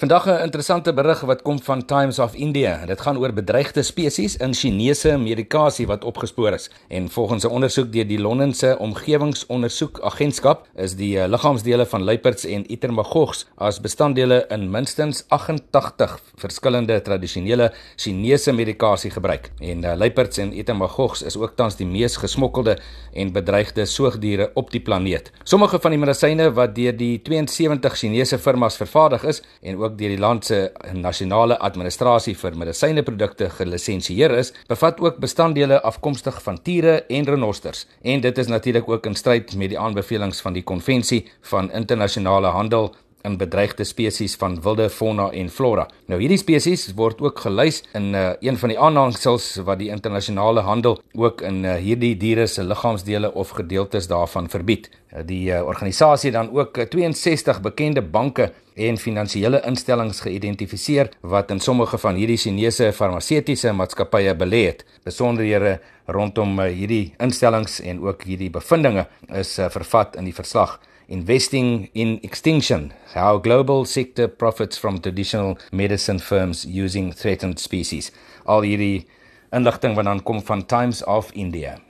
Vandag 'n interessante berig wat kom van Times of India. Dit gaan oor bedreigde spesies in Chinese medikasie wat opgespoor is. En volgens 'n ondersoek deur die Londense Omgewingsondersoekagentskap is die eh, liggaamsdele van luiperds en itermagogs as bestanddele in minstens 88 verskillende tradisionele Chinese medikasie gebruik. En uh, luiperds en itermagogs is ook tans die mees gesmokkelde en bedreigde soogdiere op die planeet. Sommige van die medisyne wat deur die 72 Chinese firmas vervaardig is en ook ook deur die land se nasionale administrasie vir medisyneprodukte gelisensieer is, bevat ook bestanddele afkomstig van tiere en renosters. En dit is natuurlik ook in stryd met die aanbevelings van die konvensie van internasionale handel in bedreigde spesies van wilde fauna en flora. Nou hierdie spesies word ook gelys in uh, een van die aanhangsels wat die internasionale handel ook in uh, hierdie diere se liggaamsdele of gedeeltes daarvan verbied. Uh, die uh, organisasie dan ook uh, 62 bekende banke en finansiële instellings geïdentifiseer wat in sommige van hierdie Chinese farmaseutiese maatskappye belê het. Besonderhede rondom hierdie instellings en ook hierdie bevindinge is vervat in die verslag investing in extinction, how global sector profits from traditional medicine firms using threatened species. Al hierdie inligting wat dan kom van Times of India.